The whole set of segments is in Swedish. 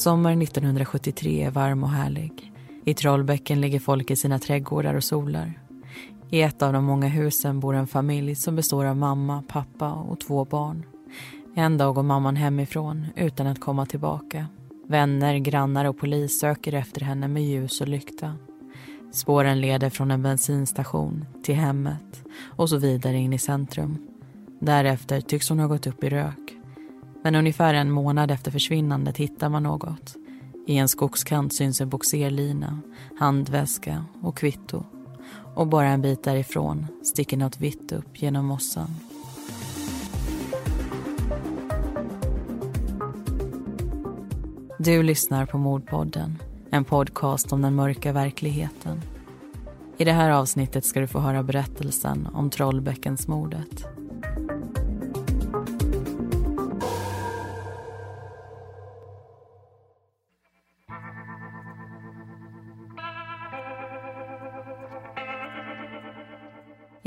Sommar 1973 är varm och härlig. I Trollbäcken ligger folk i sina trädgårdar och solar. I ett av de många husen bor en familj som består av mamma, pappa och två barn. En dag går mamman hemifrån utan att komma tillbaka. Vänner, grannar och polis söker efter henne med ljus och lykta. Spåren leder från en bensinstation till hemmet och så vidare in i centrum. Därefter tycks hon ha gått upp i rök. Men ungefär en månad efter försvinnandet hittar man något. I en skogskant syns en boxerlina, handväska och kvitto. Och bara en bit därifrån sticker något vitt upp genom mossan. Du lyssnar på Mordpodden, en podcast om den mörka verkligheten. I det här avsnittet ska du få höra berättelsen om Trollbäckensmordet.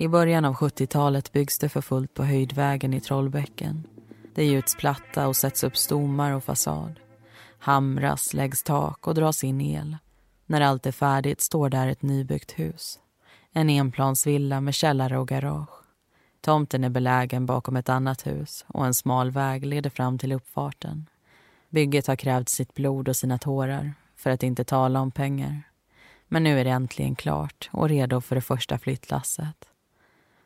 I början av 70-talet byggs det för fullt på höjdvägen i Trollbäcken. Det gjuts platta och sätts upp stommar och fasad. Hamras, läggs tak och dras in el. När allt är färdigt står där ett nybyggt hus. En enplansvilla med källare och garage. Tomten är belägen bakom ett annat hus och en smal väg leder fram till uppfarten. Bygget har krävt sitt blod och sina tårar, för att inte tala om pengar. Men nu är det äntligen klart och redo för det första flyttlasset.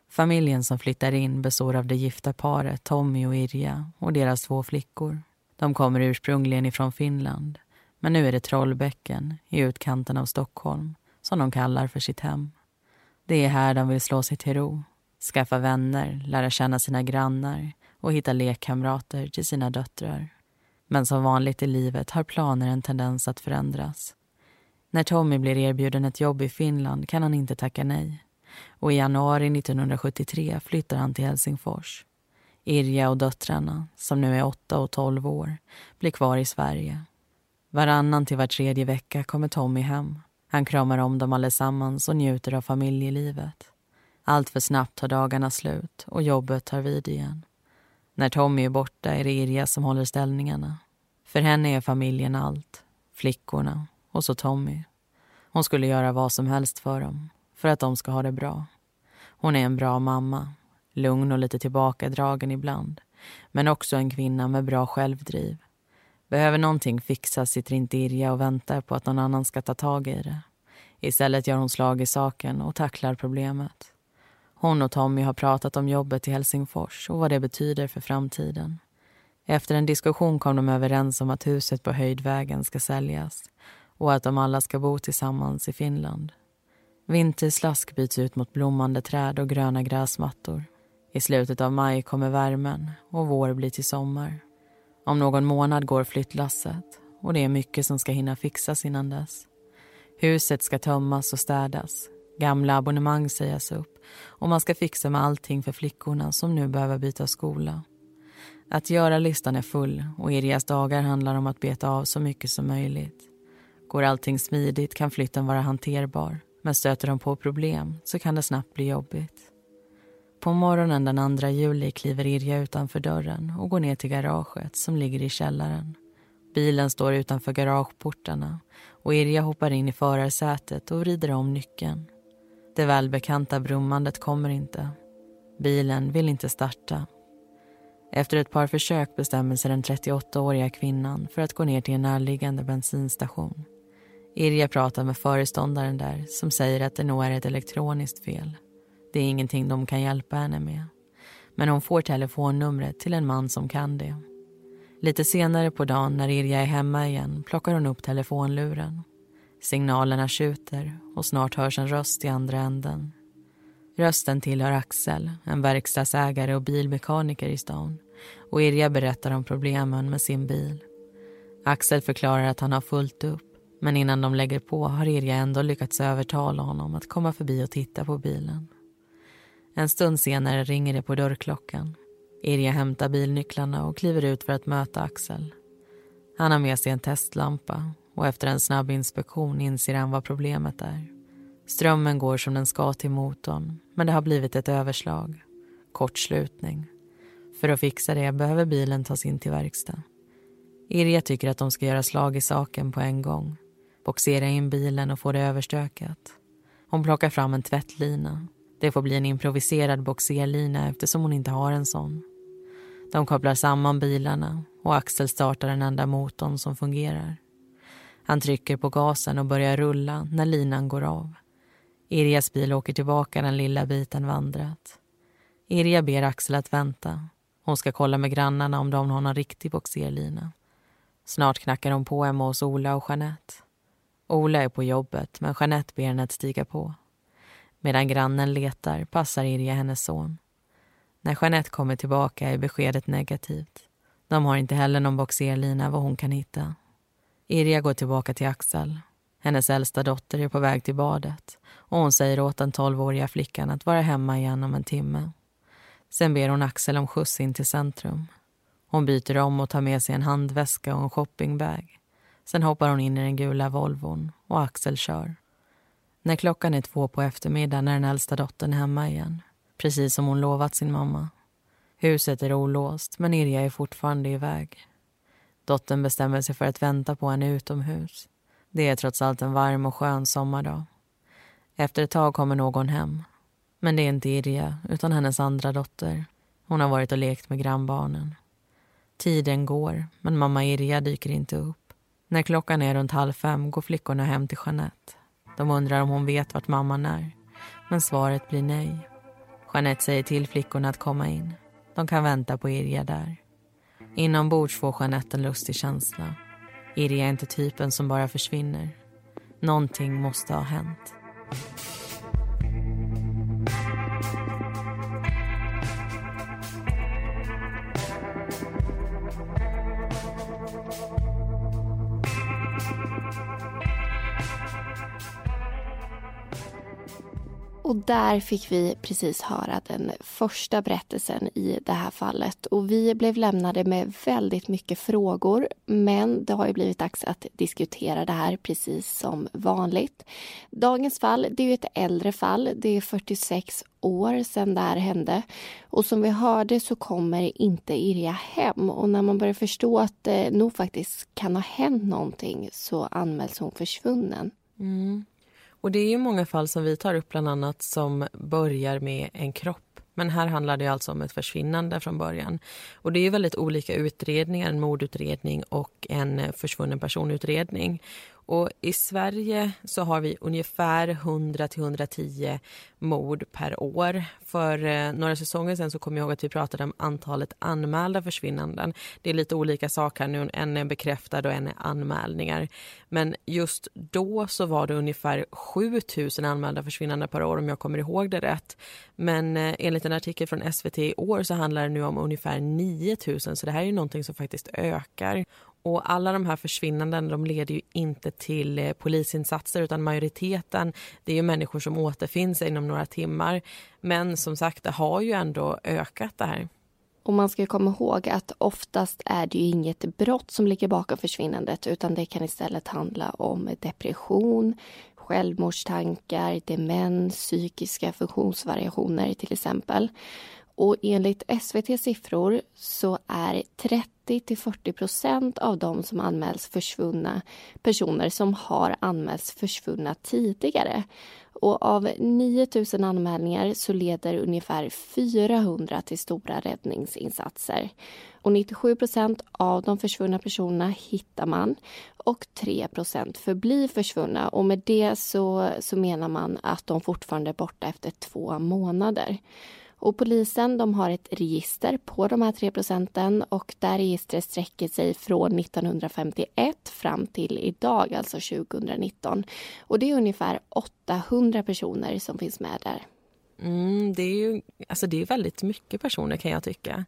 Familjen som flyttar in består av det gifta paret Tommy och Irja och deras två flickor. De kommer ursprungligen ifrån Finland men nu är det Trollbäcken i utkanten av Stockholm som de kallar för sitt hem. Det är här de vill slå sig till ro, skaffa vänner, lära känna sina grannar och hitta lekkamrater till sina döttrar. Men som vanligt i livet har planer en tendens att förändras. När Tommy blir erbjuden ett jobb i Finland kan han inte tacka nej och i januari 1973 flyttar han till Helsingfors. Irja och döttrarna, som nu är 8 och 12 år, blir kvar i Sverige. Varannan till var tredje vecka kommer Tommy hem. Han kramar om dem allesammans och njuter av familjelivet. Allt för snabbt tar dagarna slut och jobbet tar vid igen. När Tommy är borta är det Irja som håller ställningarna. För henne är familjen allt. Flickorna och så Tommy. Hon skulle göra vad som helst för dem för att de ska ha det bra. Hon är en bra mamma, lugn och lite tillbakadragen ibland men också en kvinna med bra självdriv. Behöver någonting fixas sitter inte Irja och väntar på att någon annan ska ta tag i det. Istället gör hon slag i saken och tacklar problemet. Hon och Tommy har pratat om jobbet i Helsingfors och vad det betyder för framtiden. Efter en diskussion kom de överens om att huset på Höjdvägen ska säljas och att de alla ska bo tillsammans i Finland. Vinterslask byts ut mot blommande träd och gröna gräsmattor. I slutet av maj kommer värmen och vår blir till sommar. Om någon månad går flyttlasset och det är mycket som ska hinna fixas innan dess. Huset ska tömmas och städas, gamla abonnemang sägas upp och man ska fixa med allting för flickorna som nu behöver byta skola. Att göra-listan är full och Irjas dagar handlar om att beta av så mycket som möjligt. Går allting smidigt kan flytten vara hanterbar men stöter de på problem så kan det snabbt bli jobbigt. På morgonen den 2 juli kliver Irja utanför dörren och går ner till garaget som ligger i källaren. Bilen står utanför garageportarna och Irja hoppar in i förarsätet och vrider om nyckeln. Det välbekanta brummandet kommer inte. Bilen vill inte starta. Efter ett par försök bestämmer sig den 38-åriga kvinnan för att gå ner till en närliggande bensinstation. Irja pratar med föreståndaren där som säger att det nog är ett elektroniskt fel. Det är ingenting de kan hjälpa henne med. Men hon får telefonnumret till en man som kan det. Lite senare på dagen när Irja är hemma igen plockar hon upp telefonluren. Signalerna tjuter och snart hörs en röst i andra änden. Rösten tillhör Axel, en verkstadsägare och bilmekaniker i stan. Och Irja berättar om problemen med sin bil. Axel förklarar att han har fullt upp men innan de lägger på har Irja ändå lyckats övertala honom att komma förbi och titta på bilen. En stund senare ringer det på dörrklockan. Irja hämtar bilnycklarna och kliver ut för att möta Axel. Han har med sig en testlampa och efter en snabb inspektion inser han vad problemet är. Strömmen går som den ska till motorn men det har blivit ett överslag. Kortslutning. För att fixa det behöver bilen tas in till verkstad. Irja tycker att de ska göra slag i saken på en gång. Boxera in bilen och få det överstökat. Hon plockar fram en tvättlina. Det får bli en improviserad boxerlina eftersom hon inte har en sån. De kopplar samman bilarna och Axel startar den enda motorn som fungerar. Han trycker på gasen och börjar rulla när linan går av. Irjas bil åker tillbaka den lilla biten vandrat. Irja ber Axel att vänta. Hon ska kolla med grannarna om de har någon riktig boxerlina. Snart knackar de på hemma hos Ola och Jeanette. Ola är på jobbet, men Jeanette ber henne att stiga på. Medan grannen letar passar Irja hennes son. När Jeanette kommer tillbaka är beskedet negativt. De har inte heller någon boxerlina vad hon kan hitta. Irja går tillbaka till Axel. Hennes äldsta dotter är på väg till badet och hon säger åt den tolvåriga flickan att vara hemma igen om en timme. Sen ber hon Axel om skjuts in till centrum. Hon byter om och tar med sig en handväska och en shoppingbag. Sen hoppar hon in i den gula Volvon och Axel kör. När klockan är två på eftermiddagen är den äldsta dottern hemma igen. Precis som hon lovat sin mamma. Huset är olåst, men Irja är fortfarande iväg. Dottern bestämmer sig för att vänta på henne utomhus. Det är trots allt en varm och skön sommardag. Efter ett tag kommer någon hem. Men det är inte Irja, utan hennes andra dotter. Hon har varit och lekt med grannbarnen. Tiden går, men mamma Irja dyker inte upp. När klockan är runt halv fem går flickorna hem till Jeanette. De undrar om hon vet vart mamman är. Men svaret blir nej. Jeanette säger till flickorna att komma in. De kan vänta på Irja där. Inombords får Jeanette en lustig känsla. Irja är inte typen som bara försvinner. Någonting måste ha hänt. Och där fick vi precis höra den första berättelsen i det här fallet. Och vi blev lämnade med väldigt mycket frågor. Men det har ju blivit dags att diskutera det här precis som vanligt. Dagens fall, det är ett äldre fall. Det är 46 år sedan det här hände. Och som vi hörde så kommer inte Irja hem. Och när man börjar förstå att det nog faktiskt kan ha hänt någonting så anmäls hon försvunnen. Mm. Och det är ju många fall som vi tar upp bland annat som börjar med en kropp. Men här handlar det alltså om ett försvinnande från början. Och det är väldigt olika utredningar, en mordutredning och en eh, försvunnen personutredning. Och I Sverige så har vi ungefär 100-110 mord per år. För eh, några säsonger sen så kom jag ihåg att vi pratade om antalet anmälda försvinnanden. Det är lite olika saker nu, en är bekräftad och en är anmälningar. Men just då så var det ungefär 7000 anmälda försvinnanden per år om jag kommer ihåg det rätt. Men eh, enligt en artikel från SVT i år så handlar det nu om ungefär 9000 så det här är ju någonting som faktiskt ökar. Och alla de här försvinnanden de leder ju inte till eh, polisinsatser utan majoriteten det är ju människor som återfinns inom några timmar. Men som sagt, det har ju ändå ökat det här. Och man ska komma ihåg att oftast är det ju inget brott som ligger bakom försvinnandet utan det kan istället handla om depression, självmordstankar, demens, psykiska funktionsvariationer till exempel. Och enligt SVT siffror så är 30 till 40 procent av de som anmäls försvunna personer som har anmälts försvunna tidigare. Och av 9 000 anmälningar så leder ungefär 400 till stora räddningsinsatser. Och 97 procent av de försvunna personerna hittar man och 3 procent förblir försvunna. Och med det så, så menar man att de fortfarande är borta efter två månader. Och polisen de har ett register på de här 3 procenten och där registret sträcker sig från 1951 fram till idag, alltså 2019. Och det är ungefär 800 personer som finns med där. Mm, det är ju alltså det är väldigt mycket personer kan jag tycka.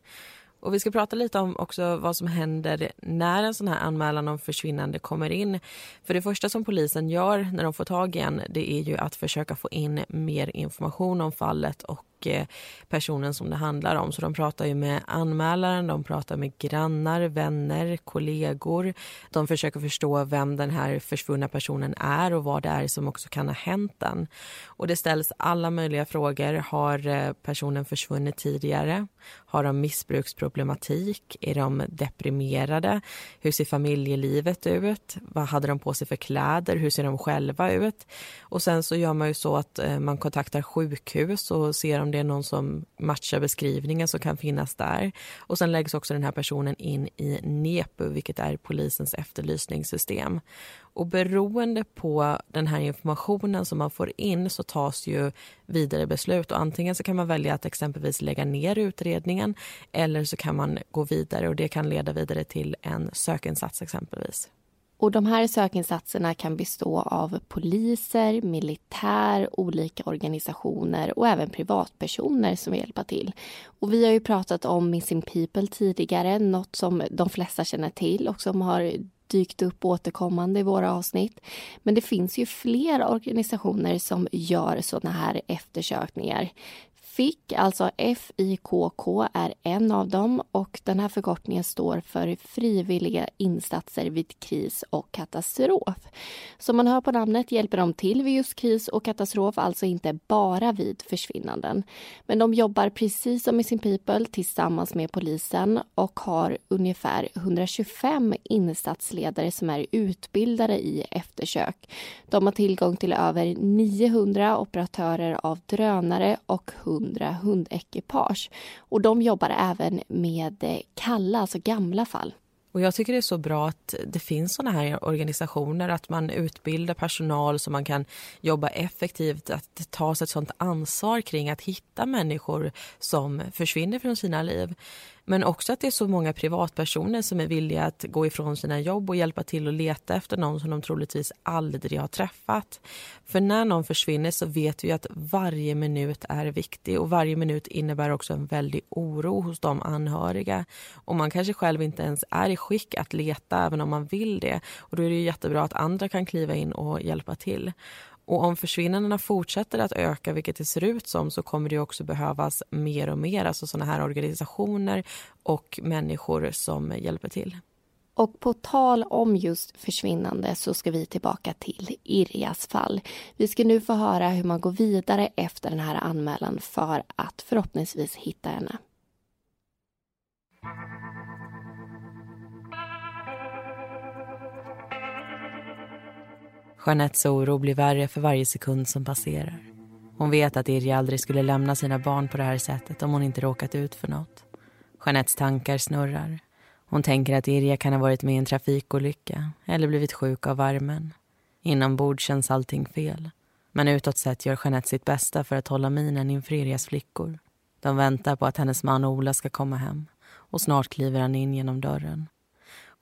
Och Vi ska prata lite om också vad som händer när en sån här anmälan om försvinnande kommer in. För Det första som polisen gör när de får tag i en det är ju att försöka få in mer information om fallet och och eh, personen som det handlar om. Så de pratar ju med anmälaren, de pratar med grannar, vänner, kollegor. De försöker förstå vem den här försvunna personen är och vad det är som också kan ha hänt den. Och det ställs alla möjliga frågor. Har eh, personen försvunnit tidigare? Har de missbruksproblematik? Är de deprimerade? Hur ser familjelivet ut? Vad hade de på sig för kläder? Hur ser de själva ut? Och sen så gör man ju så att eh, man kontaktar sjukhus och ser om det är någon som matchar beskrivningen som kan finnas där. Och sen läggs också den här personen in i NEPU, vilket är polisens efterlysningssystem. Och beroende på den här informationen som man får in så tas ju vidare beslut. Och antingen så kan man välja att exempelvis lägga ner utredningen eller så kan man gå vidare och det kan leda vidare till en sökinsats exempelvis. Och de här sökinsatserna kan bestå av poliser, militär, olika organisationer och även privatpersoner som vill hjälpa till. Och vi har ju pratat om Missing People tidigare, något som de flesta känner till och som har dykt upp återkommande i våra avsnitt. Men det finns ju fler organisationer som gör sådana här eftersökningar. FIK, alltså FIKK, är en av dem och den här förkortningen står för Frivilliga insatser vid kris och katastrof. Som man hör på namnet hjälper de till vid just kris och katastrof, alltså inte bara vid försvinnanden. Men de jobbar precis som Missing People tillsammans med polisen och har ungefär 125 insatsledare som är utbildade i eftersök. De har tillgång till över 900 operatörer av drönare och 100 100 hundekipage. Och de jobbar även med eh, kalla, alltså gamla fall. Och jag tycker det är så bra att det finns såna här organisationer, att man utbildar personal så man kan jobba effektivt, att det tas ett sånt ansvar kring att hitta människor som försvinner från sina liv. Men också att det är så många privatpersoner som är villiga att gå ifrån sina jobb och hjälpa till att leta efter någon som de troligtvis aldrig har träffat. För när någon försvinner så vet vi att varje minut är viktig och varje minut innebär också en väldig oro hos de anhöriga. Och man kanske själv inte ens är i skick att leta även om man vill det. Och då är det jättebra att andra kan kliva in och hjälpa till. Och om försvinnandena fortsätter att öka, vilket det ser ut som, så kommer det också behövas mer och mer, alltså sådana här organisationer och människor som hjälper till. Och på tal om just försvinnande så ska vi tillbaka till Irjas fall. Vi ska nu få höra hur man går vidare efter den här anmälan för att förhoppningsvis hitta henne. Jeanettes oro blir värre för varje sekund som passerar. Hon vet att Irja aldrig skulle lämna sina barn på det här sättet om hon inte råkat ut för något. Jeanettes tankar snurrar. Hon tänker att Irja kan ha varit med i en trafikolycka eller blivit sjuk av värmen. Inombords känns allting fel. Men utåt sett gör Jeanette sitt bästa för att hålla minen inför Irjas flickor. De väntar på att hennes man Ola ska komma hem och snart kliver han in genom dörren.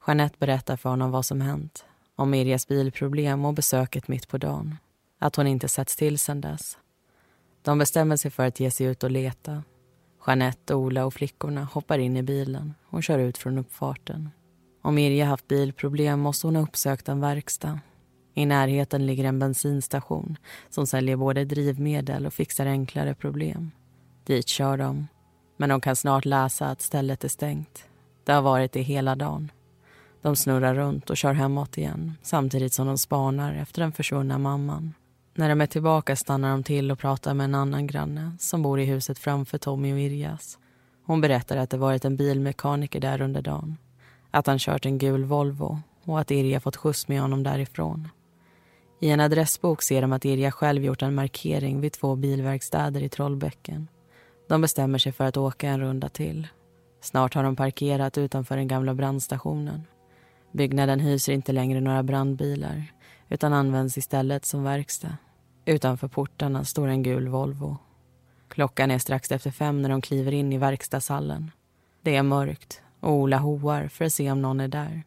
Jeanette berättar för honom vad som hänt om Mirjas bilproblem och besöket mitt på dagen. Att hon inte setts till sen dess. De bestämmer sig för att ge sig ut och leta. Jeanette, Ola och flickorna hoppar in i bilen och kör ut från uppfarten. Om Mirja haft bilproblem måste hon ha uppsökt en verkstad. I närheten ligger en bensinstation som säljer både drivmedel och fixar enklare problem. Dit kör de. Men de kan snart läsa att stället är stängt. Det har varit det hela dagen. De snurrar runt och kör hemåt igen samtidigt som de spanar efter den försvunna mamman. När de är tillbaka stannar de till och pratar med en annan granne som bor i huset framför Tommy och Irjas. Hon berättar att det varit en bilmekaniker där under dagen. Att han kört en gul Volvo och att Irja fått skjuts med honom därifrån. I en adressbok ser de att Irja själv gjort en markering vid två bilverkstäder i Trollbäcken. De bestämmer sig för att åka en runda till. Snart har de parkerat utanför den gamla brandstationen. Byggnaden hyser inte längre några brandbilar utan används istället som verkstad. Utanför portarna står en gul Volvo. Klockan är strax efter fem när de kliver in i verkstadshallen. Det är mörkt och Ola hoar för att se om någon är där.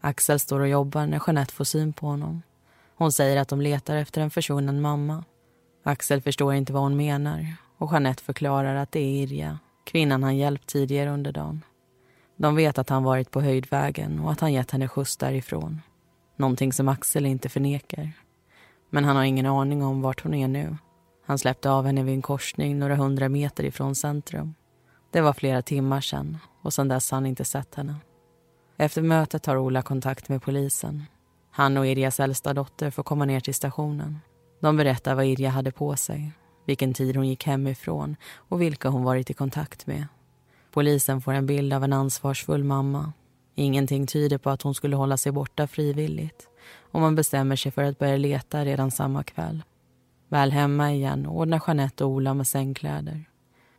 Axel står och jobbar när Jeanette får syn på honom. Hon säger att de letar efter en försvunnen mamma. Axel förstår inte vad hon menar och Jeanette förklarar att det är Irja, kvinnan han hjälpt tidigare under dagen. De vet att han varit på höjdvägen och att han gett henne skjuts därifrån. Någonting som Axel inte förnekar. Men han har ingen aning om vart hon är nu. Han släppte av henne vid en korsning några hundra meter ifrån centrum. Det var flera timmar sedan och sedan dess har han inte sett henne. Efter mötet tar Ola kontakt med polisen. Han och Irjas äldsta dotter får komma ner till stationen. De berättar vad Irja hade på sig, vilken tid hon gick hemifrån och vilka hon varit i kontakt med. Polisen får en bild av en ansvarsfull mamma. Ingenting tyder på att hon skulle hålla sig borta frivilligt och man bestämmer sig för att börja leta redan samma kväll. Väl hemma igen ordnar Jeanette och Ola med sängkläder.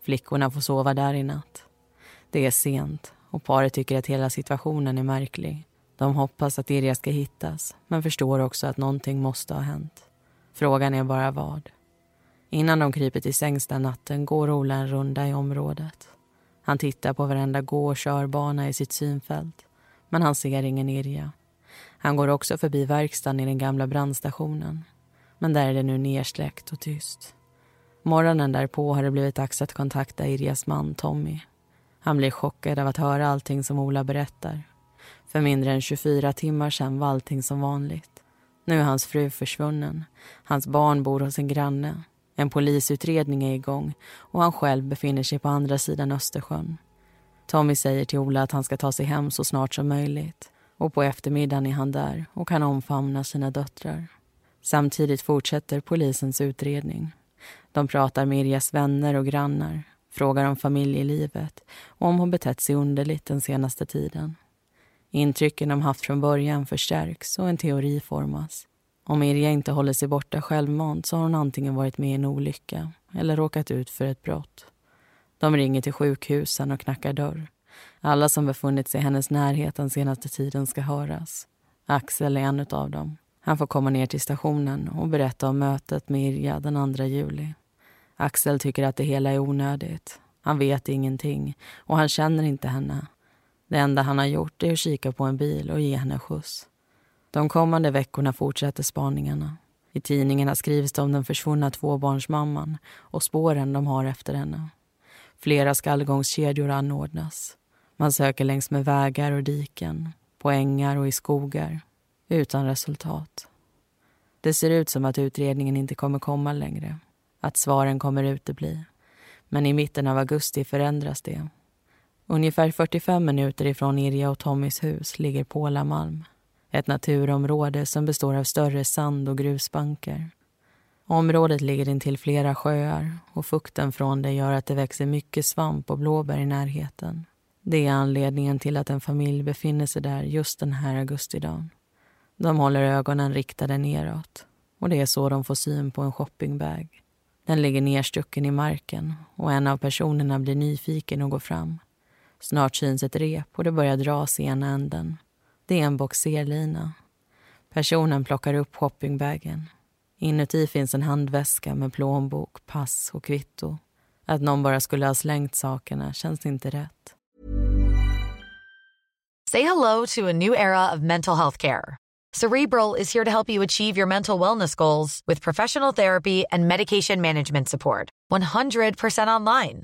Flickorna får sova där i natt. Det är sent och paret tycker att hela situationen är märklig. De hoppas att Irja ska hittas men förstår också att någonting måste ha hänt. Frågan är bara vad. Innan de kryper till sängs den natten går Ola en runda i området. Han tittar på varenda gå och körbana i sitt synfält men han ser ingen Irja. Han går också förbi verkstaden i den gamla brandstationen. Men där är det nu nersläckt och tyst. Morgonen därpå har det blivit dags att kontakta Irjas man Tommy. Han blir chockad av att höra allting som Ola berättar. För mindre än 24 timmar sedan var allting som vanligt. Nu är hans fru försvunnen. Hans barn bor hos en granne. En polisutredning är igång och han själv befinner sig på andra sidan Östersjön. Tommy säger till Ola att han ska ta sig hem så snart som möjligt. Och på eftermiddagen är han där och kan omfamna sina döttrar. Samtidigt fortsätter polisens utredning. De pratar med Irjas vänner och grannar, frågar om familjelivet och om hon betett sig underligt den senaste tiden. Intrycken de haft från början förstärks och en teori formas. Om Irja inte håller sig borta självmant så har hon antingen varit med i en olycka eller råkat ut för ett brott. De ringer till sjukhusen och knackar dörr. Alla som befunnit sig i hennes närhet den senaste tiden ska höras. Axel är en av dem. Han får komma ner till stationen och berätta om mötet med Irja den 2 juli. Axel tycker att det hela är onödigt. Han vet ingenting och han känner inte henne. Det enda han har gjort är att kika på en bil och ge henne skjuts. De kommande veckorna fortsätter spaningarna. I tidningarna skrivs det om den försvunna tvåbarnsmamman och spåren de har efter henne. Flera skallgångskedjor anordnas. Man söker längs med vägar och diken, på ängar och i skogar, utan resultat. Det ser ut som att utredningen inte kommer komma längre, att svaren kommer utebli. Men i mitten av augusti förändras det. Ungefär 45 minuter ifrån Irja och Tommys hus ligger Pålamalm. Ett naturområde som består av större sand och grusbanker. Området ligger intill flera sjöar och fukten från det gör att det växer mycket svamp och blåbär i närheten. Det är anledningen till att en familj befinner sig där just den här augustidagen. De håller ögonen riktade neråt och det är så de får syn på en shoppingbag. Den ligger nerstucken i marken och en av personerna blir nyfiken och går fram. Snart syns ett rep och det börjar dras i ena änden. Det är en boxerlina. Personen plockar upp shoppingbagen. Inuti finns en handväska med plånbok, pass och kvitto. Att någon bara skulle ha slängt sakerna känns inte rätt. Say hello to a new era of mental health care. Cerebral is here to help you achieve your mental wellness goals with professional therapy and medication management support. 100% online.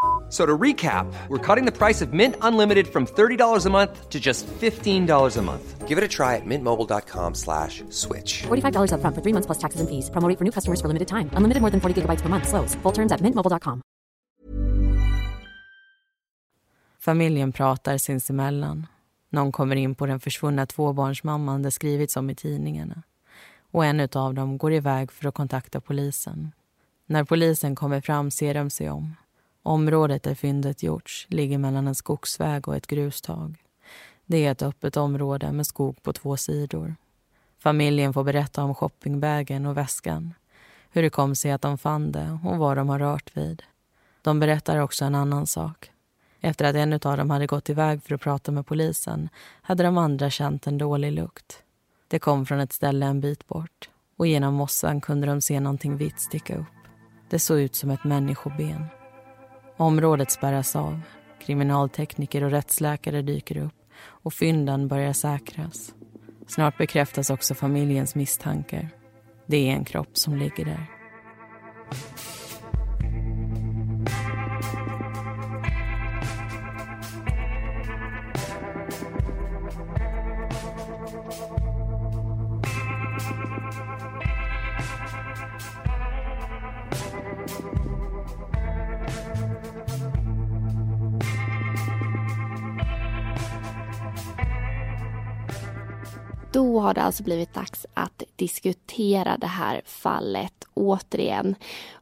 So to recap, we're cutting the price of Mint Unlimited from $30 a month to just $15 a month. Give it a try at mintmobile.com slash switch. $45 upfront for three months plus taxes and fees. Promoting for new customers for limited time. Unlimited more than 40 gigabytes per month. Slows. Full terms at mintmobile.com. Familjen pratar sinsemellan. Någon kommer in på den försvunna tvåbarnsmamman det skrivits om i tidningarna. Och en av dem går iväg för att kontakta polisen. När polisen kommer fram ser de sig om. Området där fyndet gjorts ligger mellan en skogsväg och ett grustag. Det är ett öppet område med skog på två sidor. Familjen får berätta om shoppingbagen och väskan. Hur det kom sig att de fann det och vad de har rört vid. De berättar också en annan sak. Efter att en av dem hade gått iväg för att prata med polisen hade de andra känt en dålig lukt. Det kom från ett ställe en bit bort och genom mossan kunde de se någonting vitt sticka upp. Det såg ut som ett människoben. Området spärras av. Kriminaltekniker och rättsläkare dyker upp och fynden börjar säkras. Snart bekräftas också familjens misstankar. Det är en kropp som ligger där. Då har det alltså blivit dags att diskutera det här fallet återigen.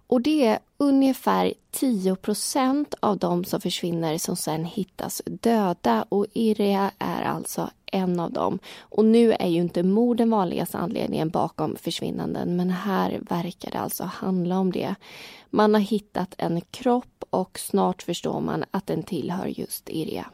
Och det är ungefär 10% av de som försvinner som sen hittas döda och Iria är alltså en av dem. Och nu är ju inte mord den vanligaste anledningen bakom försvinnanden men här verkar det alltså handla om det. Man har hittat en kropp och snart förstår man att den tillhör just Iria.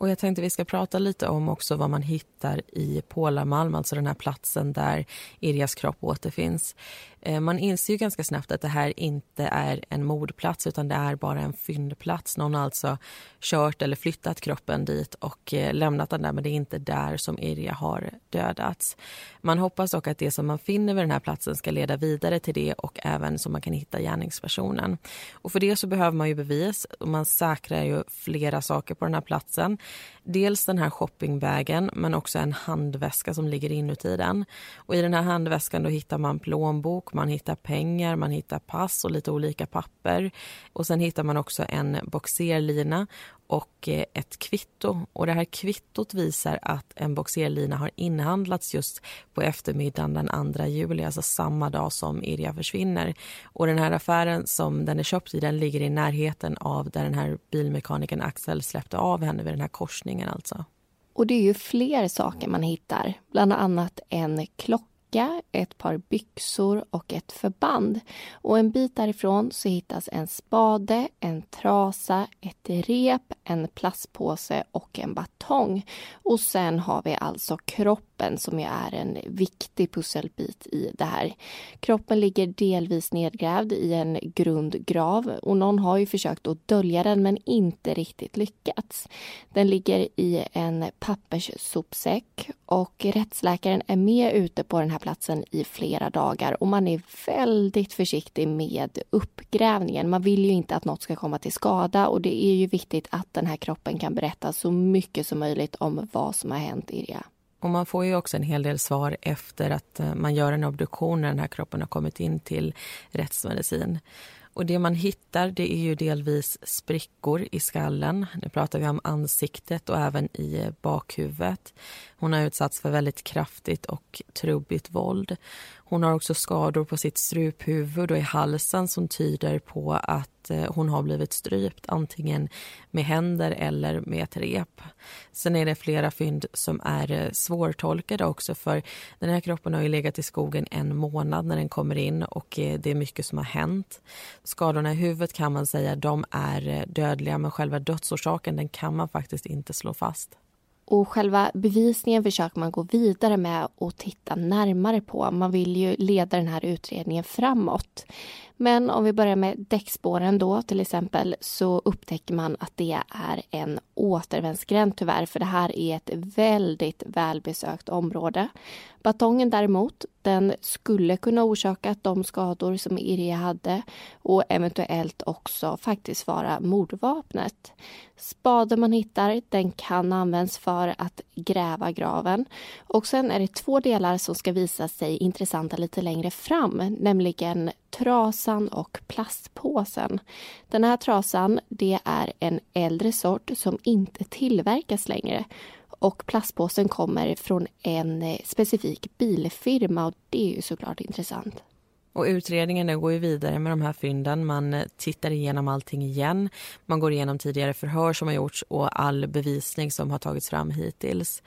Och jag tänkte vi ska prata lite om också vad man hittar i Pålamalm, alltså den här platsen där Irjas kropp återfinns. Eh, man inser ju ganska snabbt att det här inte är en mordplats utan det är bara en fyndplats. Någon har alltså kört eller flyttat kroppen dit och eh, lämnat den där men det är inte där som Irja har dödats. Man hoppas dock att det som man finner vid den här platsen ska leda vidare till det och även så man kan hitta gärningspersonen. Och för det så behöver man ju bevis och man säkrar ju flera saker på den här platsen. Dels den här shoppingbagen men också en handväska som ligger inuti den. Och I den här handväskan då hittar man plånbok, man hittar pengar, man hittar pass och lite olika papper. Och Sen hittar man också en boxerlina och eh, ett kvitto. Och Det här kvittot visar att en boxerlina har inhandlats just på eftermiddagen den 2 juli, alltså samma dag som Irja försvinner. Och Den här affären som den är köpt i den ligger i närheten av där den här bilmekanikern Axel släppte av henne vid den här korsningen. alltså. Och det är ju fler saker man hittar, bland annat en klocka jacka, ett par byxor och ett förband. Och en bit därifrån så hittas en spade, en trasa, ett rep, en plastpåse och en batong. Och sen har vi alltså kroppen som ju är en viktig pusselbit i det här. Kroppen ligger delvis nedgrävd i en grundgrav och någon har ju försökt att dölja den men inte riktigt lyckats. Den ligger i en papperssopsäck och rättsläkaren är med ute på den här platsen i flera dagar och man är väldigt försiktig med uppgrävningen. Man vill ju inte att något ska komma till skada och det är ju viktigt att den här kroppen kan berätta så mycket som möjligt om vad som har hänt Irja. Och man får ju också en hel del svar efter att eh, man gör en obduktion när den här kroppen har kommit in till rättsmedicin. Och det man hittar det är ju delvis sprickor i skallen. Nu pratar vi om ansiktet och även i bakhuvudet. Hon har utsatts för väldigt kraftigt och trubbigt våld. Hon har också skador på sitt struphuvud och i halsen som tyder på att att hon har blivit strypt antingen med händer eller med ett rep. Sen är det flera fynd som är eh, svårtolkade också för den här kroppen har ju legat i skogen en månad när den kommer in och eh, det är mycket som har hänt. Skadorna i huvudet kan man säga de är dödliga men själva dödsorsaken den kan man faktiskt inte slå fast. Och själva bevisningen försöker man gå vidare med och titta närmare på. Man vill ju leda den här utredningen framåt. Men om vi börjar med däckspåren då till exempel så upptäcker man att det är en återvändsgränd tyvärr för det här är ett väldigt välbesökt område. Batongen däremot, den skulle kunna orsaka de skador som Irja hade och eventuellt också faktiskt vara mordvapnet. Spaden man hittar, den kan användas för att gräva graven. Och sen är det två delar som ska visa sig intressanta lite längre fram, nämligen trasan och plastpåsen. Den här trasan, det är en äldre sort som inte tillverkas längre Och plastpåsen kommer från en eh, specifik bilfirma och det är ju såklart intressant. Och utredningen går ju vidare med de här fynden. Man eh, tittar igenom allting igen. Man går igenom tidigare förhör som har gjorts och all bevisning som har tagits fram hittills.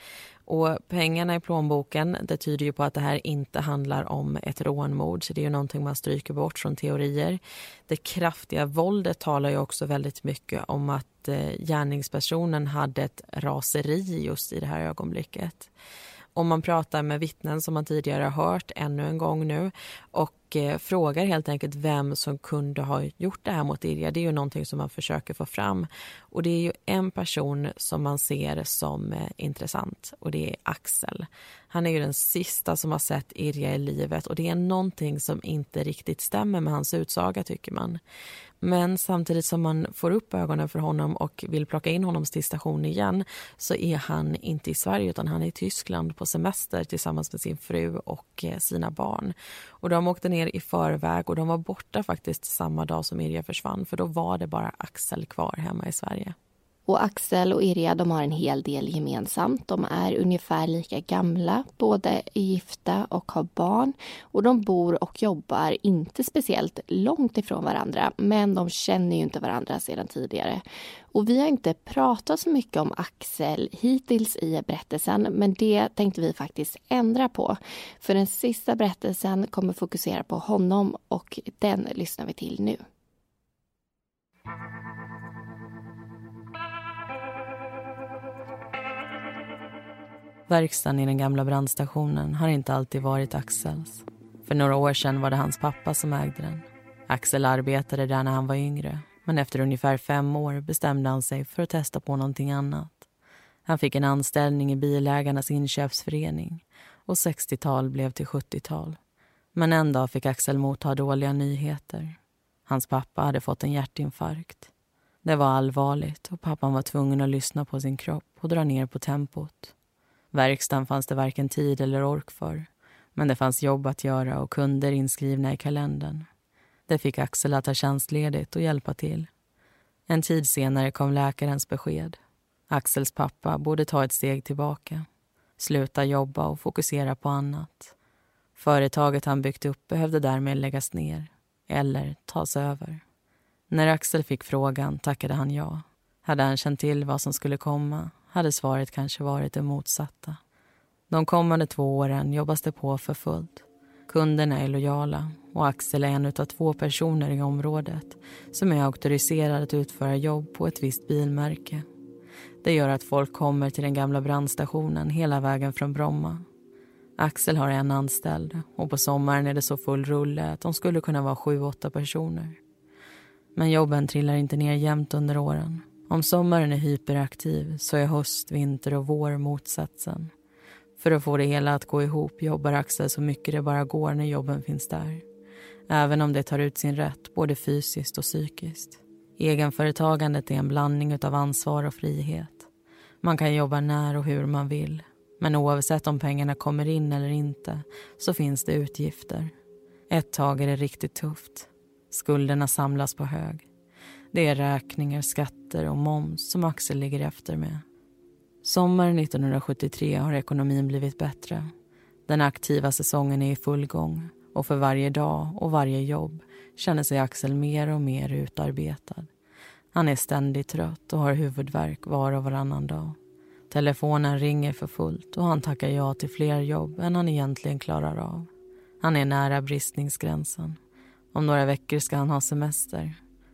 Och pengarna i plånboken, det tyder ju på att det här inte handlar om ett rånmord. Så det är ju någonting man stryker bort från teorier. Det kraftiga våldet talar ju också väldigt mycket om att eh, gärningspersonen hade ett raseri just i det här ögonblicket. Om man pratar med vittnen som man tidigare har hört ännu en gång nu och eh, frågar helt enkelt vem som kunde ha gjort det här mot Irja. Det är ju någonting som man försöker få fram. Och det är ju en person som man ser som eh, intressant och det är Axel. Han är ju den sista som har sett Irja i livet och det är någonting som inte riktigt stämmer med hans utsaga tycker man. Men samtidigt som man får upp ögonen för honom och vill plocka in honom till station igen så är han inte i Sverige utan han är i Tyskland på semester tillsammans med sin fru och eh, sina barn. Och de åkte ner i förväg och de var borta faktiskt samma dag som Irja försvann för då var det bara Axel kvar hemma i Sverige. Och Axel och Irja de har en hel del gemensamt. De är ungefär lika gamla, båda är gifta och har barn. Och de bor och jobbar inte speciellt långt ifrån varandra men de känner ju inte varandra sedan tidigare. Och vi har inte pratat så mycket om Axel hittills i berättelsen men det tänkte vi faktiskt ändra på. För den sista berättelsen kommer fokusera på honom och den lyssnar vi till nu. Verkstaden i den gamla brandstationen har inte alltid varit Axels. För några år sedan var det hans pappa som ägde den. Axel arbetade där när han var yngre men efter ungefär fem år bestämde han sig för att testa på någonting annat. Han fick en anställning i Bilägarnas inköpsförening och 60-tal blev till 70-tal. Men en dag fick Axel motta dåliga nyheter. Hans pappa hade fått en hjärtinfarkt. Det var allvarligt och pappan var tvungen att lyssna på sin kropp och dra ner på tempot. Verkstaden fanns det varken tid eller ork för. Men det fanns jobb att göra och kunder inskrivna i kalendern. Det fick Axel att ta tjänstledigt och hjälpa till. En tid senare kom läkarens besked. Axels pappa borde ta ett steg tillbaka. Sluta jobba och fokusera på annat. Företaget han byggt upp behövde därmed läggas ner eller tas över. När Axel fick frågan tackade han ja. Hade han känt till vad som skulle komma hade svaret kanske varit det motsatta. De kommande två åren jobbas det på för fullt. Kunderna är lojala och Axel är en av två personer i området som är auktoriserad att utföra jobb på ett visst bilmärke. Det gör att folk kommer till den gamla brandstationen hela vägen från Bromma. Axel har en anställd och på sommaren är det så full rulle att de skulle kunna vara sju, åtta personer. Men jobben trillar inte ner jämnt under åren. Om sommaren är hyperaktiv så är höst, vinter och vår motsatsen. För att få det hela att gå ihop jobbar Axel så mycket det bara går när jobben finns där. Även om det tar ut sin rätt både fysiskt och psykiskt. Egenföretagandet är en blandning av ansvar och frihet. Man kan jobba när och hur man vill. Men oavsett om pengarna kommer in eller inte så finns det utgifter. Ett tag är det riktigt tufft. Skulderna samlas på hög. Det är räkningar, skatter och moms som Axel ligger efter med. Sommaren 1973 har ekonomin blivit bättre. Den aktiva säsongen är i full gång och för varje dag och varje jobb känner sig Axel mer och mer utarbetad. Han är ständigt trött och har huvudvärk var och varannan dag. Telefonen ringer för fullt och han tackar ja till fler jobb än han egentligen klarar av. Han är nära bristningsgränsen. Om några veckor ska han ha semester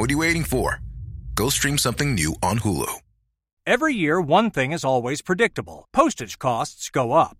what are you waiting for? Go stream something new on Hulu. Every year, one thing is always predictable postage costs go up.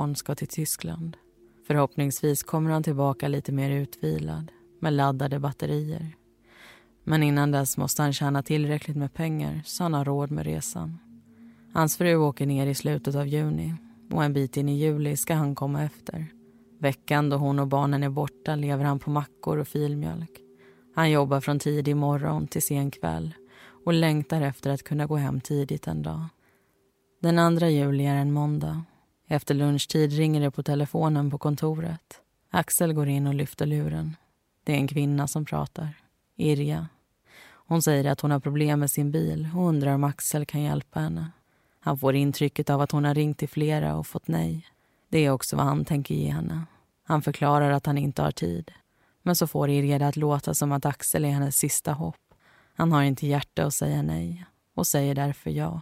Hon ska till Tyskland. Förhoppningsvis kommer han tillbaka lite mer utvilad med laddade batterier. Men innan dess måste han tjäna tillräckligt med pengar så han har råd med resan. Hans fru åker ner i slutet av juni och en bit in i juli ska han komma efter. Veckan då hon och barnen är borta lever han på mackor och filmjölk. Han jobbar från tidig morgon till sen kväll och längtar efter att kunna gå hem tidigt en dag. Den andra juli är en måndag. Efter lunchtid ringer det på telefonen på kontoret. Axel går in och lyfter luren. Det är en kvinna som pratar. Irja. Hon säger att hon har problem med sin bil och undrar om Axel kan hjälpa henne. Han får intrycket av att hon har ringt till flera och fått nej. Det är också vad han tänker ge henne. Han förklarar att han inte har tid. Men så får Irja det att låta som att Axel är hennes sista hopp. Han har inte hjärta att säga nej och säger därför ja.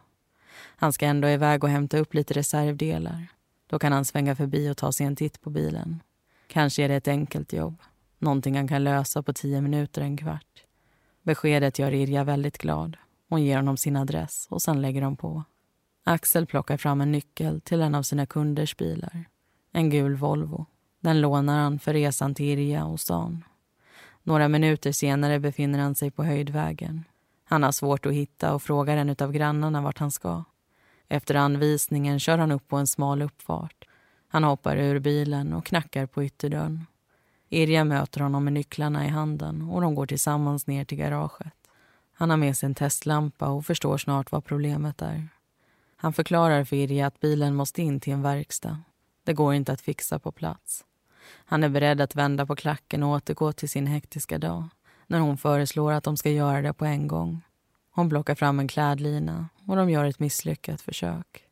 Han ska ändå iväg och hämta upp lite reservdelar. Då kan han svänga förbi och ta sig en titt på bilen. Kanske är det ett enkelt jobb. Någonting han kan lösa på tio minuter, en kvart. Beskedet gör Irja väldigt glad. Hon ger honom sin adress och sen lägger de på. Axel plockar fram en nyckel till en av sina kunders bilar. En gul Volvo. Den lånar han för resan till Irja och stan. Några minuter senare befinner han sig på Höjdvägen. Han har svårt att hitta och frågar en av grannarna vart han ska. Efter anvisningen kör han upp på en smal uppfart. Han hoppar ur bilen och knackar på ytterdörren. Irja möter honom med nycklarna i handen och de går tillsammans ner till garaget. Han har med sig en testlampa och förstår snart vad problemet är. Han förklarar för Irja att bilen måste in till en verkstad. Det går inte att fixa på plats. Han är beredd att vända på klacken och återgå till sin hektiska dag när hon föreslår att de ska göra det på en gång. Hon plockar fram en klädlina och de gör ett misslyckat försök.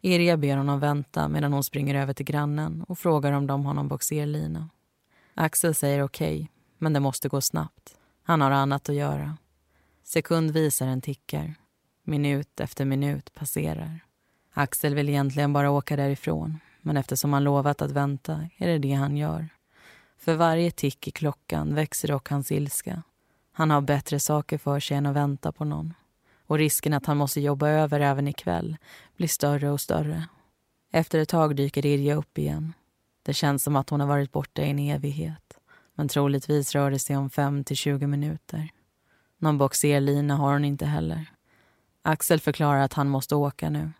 Irja ber honom vänta medan hon springer över till grannen och frågar om de har någon boxerlina. Axel säger okej, okay, men det måste gå snabbt. Han har annat att göra. Sekundvisaren tickar. Minut efter minut passerar. Axel vill egentligen bara åka därifrån men eftersom han lovat att vänta är det det han gör. För varje tick i klockan växer dock hans ilska. Han har bättre saker för sig än att vänta på någon. Och risken att han måste jobba över även ikväll blir större och större. Efter ett tag dyker Irja upp igen. Det känns som att hon har varit borta i en evighet. Men troligtvis rör det sig om 5 till 20 minuter. Någon boxerlina har hon inte heller. Axel förklarar att han måste åka nu.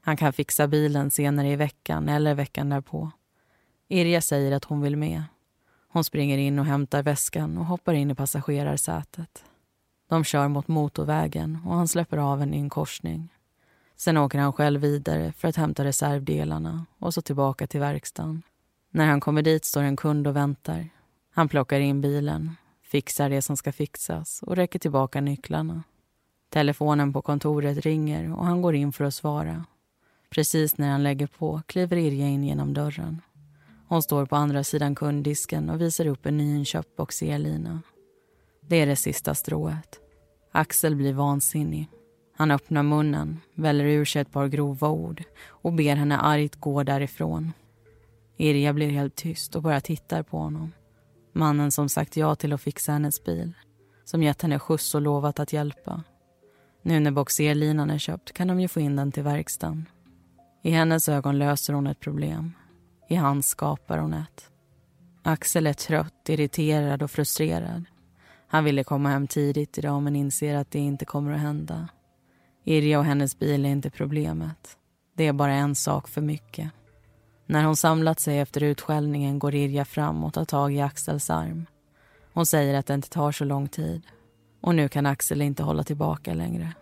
Han kan fixa bilen senare i veckan eller veckan därpå. Irja säger att hon vill med. Hon springer in och hämtar väskan och hoppar in i passagerarsätet. De kör mot motorvägen och han släpper av en i en korsning. Sen åker han själv vidare för att hämta reservdelarna och så tillbaka till verkstaden. När han kommer dit står en kund och väntar. Han plockar in bilen, fixar det som ska fixas och räcker tillbaka nycklarna. Telefonen på kontoret ringer och han går in för att svara. Precis när han lägger på kliver Irja in genom dörren. Hon står på andra sidan kunddisken och visar upp en nyinköpt boxerlina. Det är det sista strået. Axel blir vansinnig. Han öppnar munnen, väller ur sig ett par grova ord och ber henne argt gå därifrån. Irja blir helt tyst och bara tittar på honom. Mannen som sagt ja till att fixa hennes bil. Som gett henne skjuts och lovat att hjälpa. Nu när boxerlinan är köpt kan de ju få in den till verkstaden. I hennes ögon löser hon ett problem. I hans skapar hon ett. Axel är trött, irriterad och frustrerad. Han ville komma hem tidigt idag men inser att det inte kommer att hända. Irja och hennes bil är inte problemet. Det är bara en sak för mycket. När hon samlat sig efter utskällningen går Irja fram och tar tag i Axels arm. Hon säger att det inte tar så lång tid. Och nu kan Axel inte hålla tillbaka längre.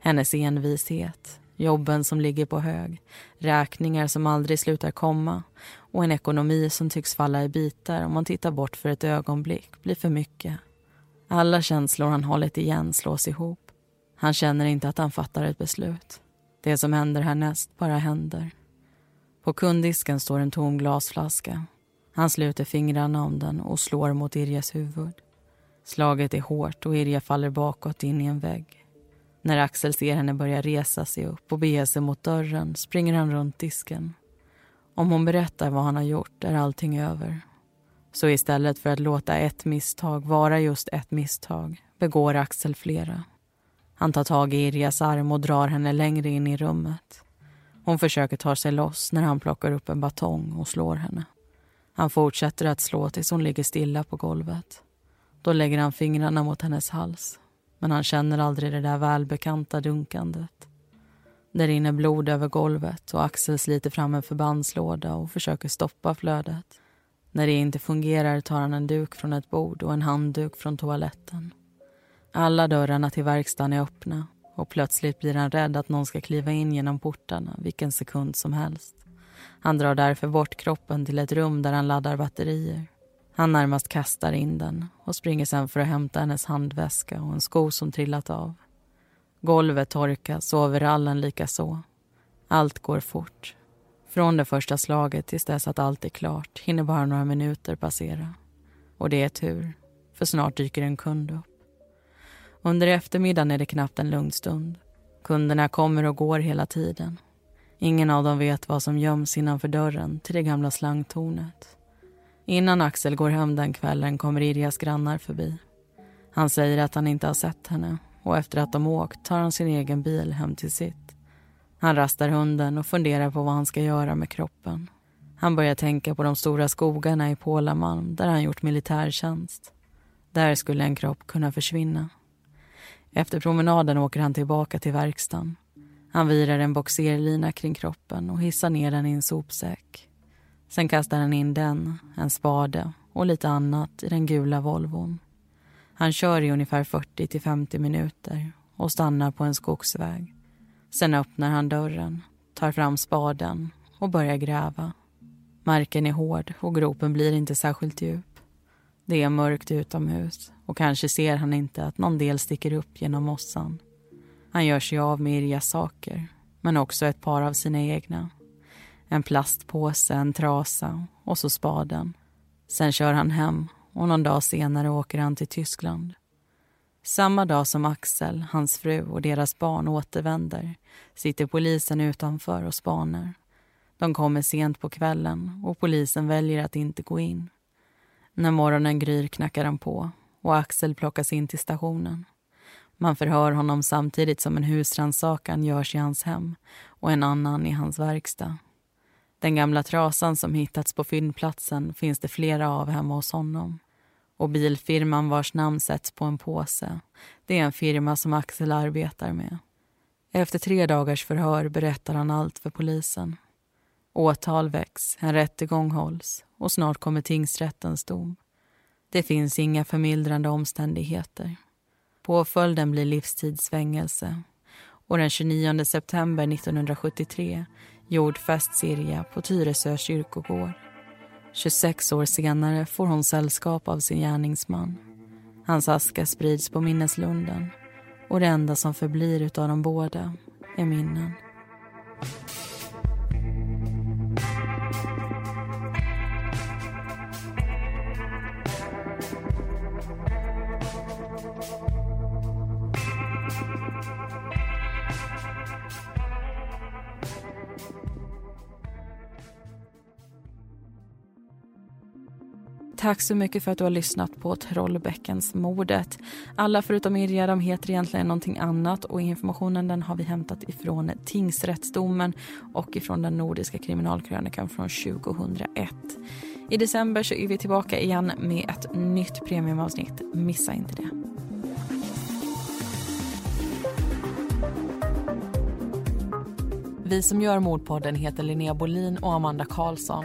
Hennes envishet, jobben som ligger på hög, räkningar som aldrig slutar komma och en ekonomi som tycks falla i bitar om man tittar bort för ett ögonblick blir för mycket. Alla känslor han hållit igen slås ihop. Han känner inte att han fattar ett beslut. Det som händer härnäst bara händer. På kunddisken står en tom glasflaska. Han sluter fingrarna om den och slår mot Irjas huvud. Slaget är hårt och Irja faller bakåt in i en vägg. När Axel ser henne börja resa sig upp och bege sig mot dörren springer han runt disken. Om hon berättar vad han har gjort är allting över. Så istället för att låta ett misstag vara just ett misstag begår Axel flera. Han tar tag i Irjas arm och drar henne längre in i rummet. Hon försöker ta sig loss när han plockar upp en batong och slår henne. Han fortsätter att slå tills hon ligger stilla på golvet. Då lägger han fingrarna mot hennes hals men han känner aldrig det där välbekanta dunkandet. Det rinner blod över golvet och Axel sliter fram en förbandslåda och försöker stoppa flödet. När det inte fungerar tar han en duk från ett bord och en handduk från toaletten. Alla dörrarna till verkstaden är öppna och plötsligt blir han rädd att någon ska kliva in genom portarna vilken sekund som helst. Han drar därför bort kroppen till ett rum där han laddar batterier. Han närmast kastar in den och springer sen för att hämta hennes handväska och en sko som trillat av. Golvet torkas och overallen likaså. Allt går fort. Från det första slaget tills dess att allt är klart hinner bara några minuter passera. Och det är tur, för snart dyker en kund upp. Under eftermiddagen är det knappt en lugn stund. Kunderna kommer och går hela tiden. Ingen av dem vet vad som göms innanför dörren till det gamla slangtornet. Innan Axel går hem den kvällen kommer Irjas grannar förbi. Han säger att han inte har sett henne och efter att de åkt tar han sin egen bil hem till sitt. Han rastar hunden och funderar på vad han ska göra med kroppen. Han börjar tänka på de stora skogarna i Pålamalm där han gjort militärtjänst. Där skulle en kropp kunna försvinna. Efter promenaden åker han tillbaka till verkstaden. Han virar en boxerlina kring kroppen och hissar ner den i en sopsäck. Sen kastar han in den, en spade och lite annat i den gula Volvon. Han kör i ungefär 40 till 50 minuter och stannar på en skogsväg. Sen öppnar han dörren, tar fram spaden och börjar gräva. Marken är hård och gropen blir inte särskilt djup. Det är mörkt utomhus och kanske ser han inte att någon del sticker upp genom mossan. Han gör sig av med Irjas saker, men också ett par av sina egna. En plastpåse, en trasa och så spaden. Sen kör han hem och någon dag senare åker han till Tyskland. Samma dag som Axel, hans fru och deras barn återvänder sitter polisen utanför och spanar. De kommer sent på kvällen och polisen väljer att inte gå in. När morgonen gryr knackar de på och Axel plockas in till stationen. Man förhör honom samtidigt som en husrannsakan görs i hans hem och en annan i hans verkstad. Den gamla trasan som hittats på fyndplatsen finns det flera av hemma hos honom. Och bilfirman vars namn sätts på en påse, det är en firma som Axel arbetar med. Efter tre dagars förhör berättar han allt för polisen. Åtal väcks, en rättegång hålls och snart kommer tingsrättens dom. Det finns inga förmildrande omständigheter. Påföljden blir livstidsfängelse och den 29 september 1973 jordfästs Sirja på Tyresö kyrkogård. 26 år senare får hon sällskap av sin gärningsman. Hans aska sprids på minneslunden och det enda som förblir av de båda är minnen. Tack så mycket för att du har lyssnat på Trollbäckensmordet. Alla förutom Irja de heter egentligen någonting annat och informationen den har vi hämtat ifrån tingsrättsdomen och ifrån den nordiska kriminalkrönikan från 2001. I december så är vi tillbaka igen med ett nytt premiumavsnitt. Missa inte det. Vi som gör Mordpodden heter Linnea Bolin och Amanda Karlsson.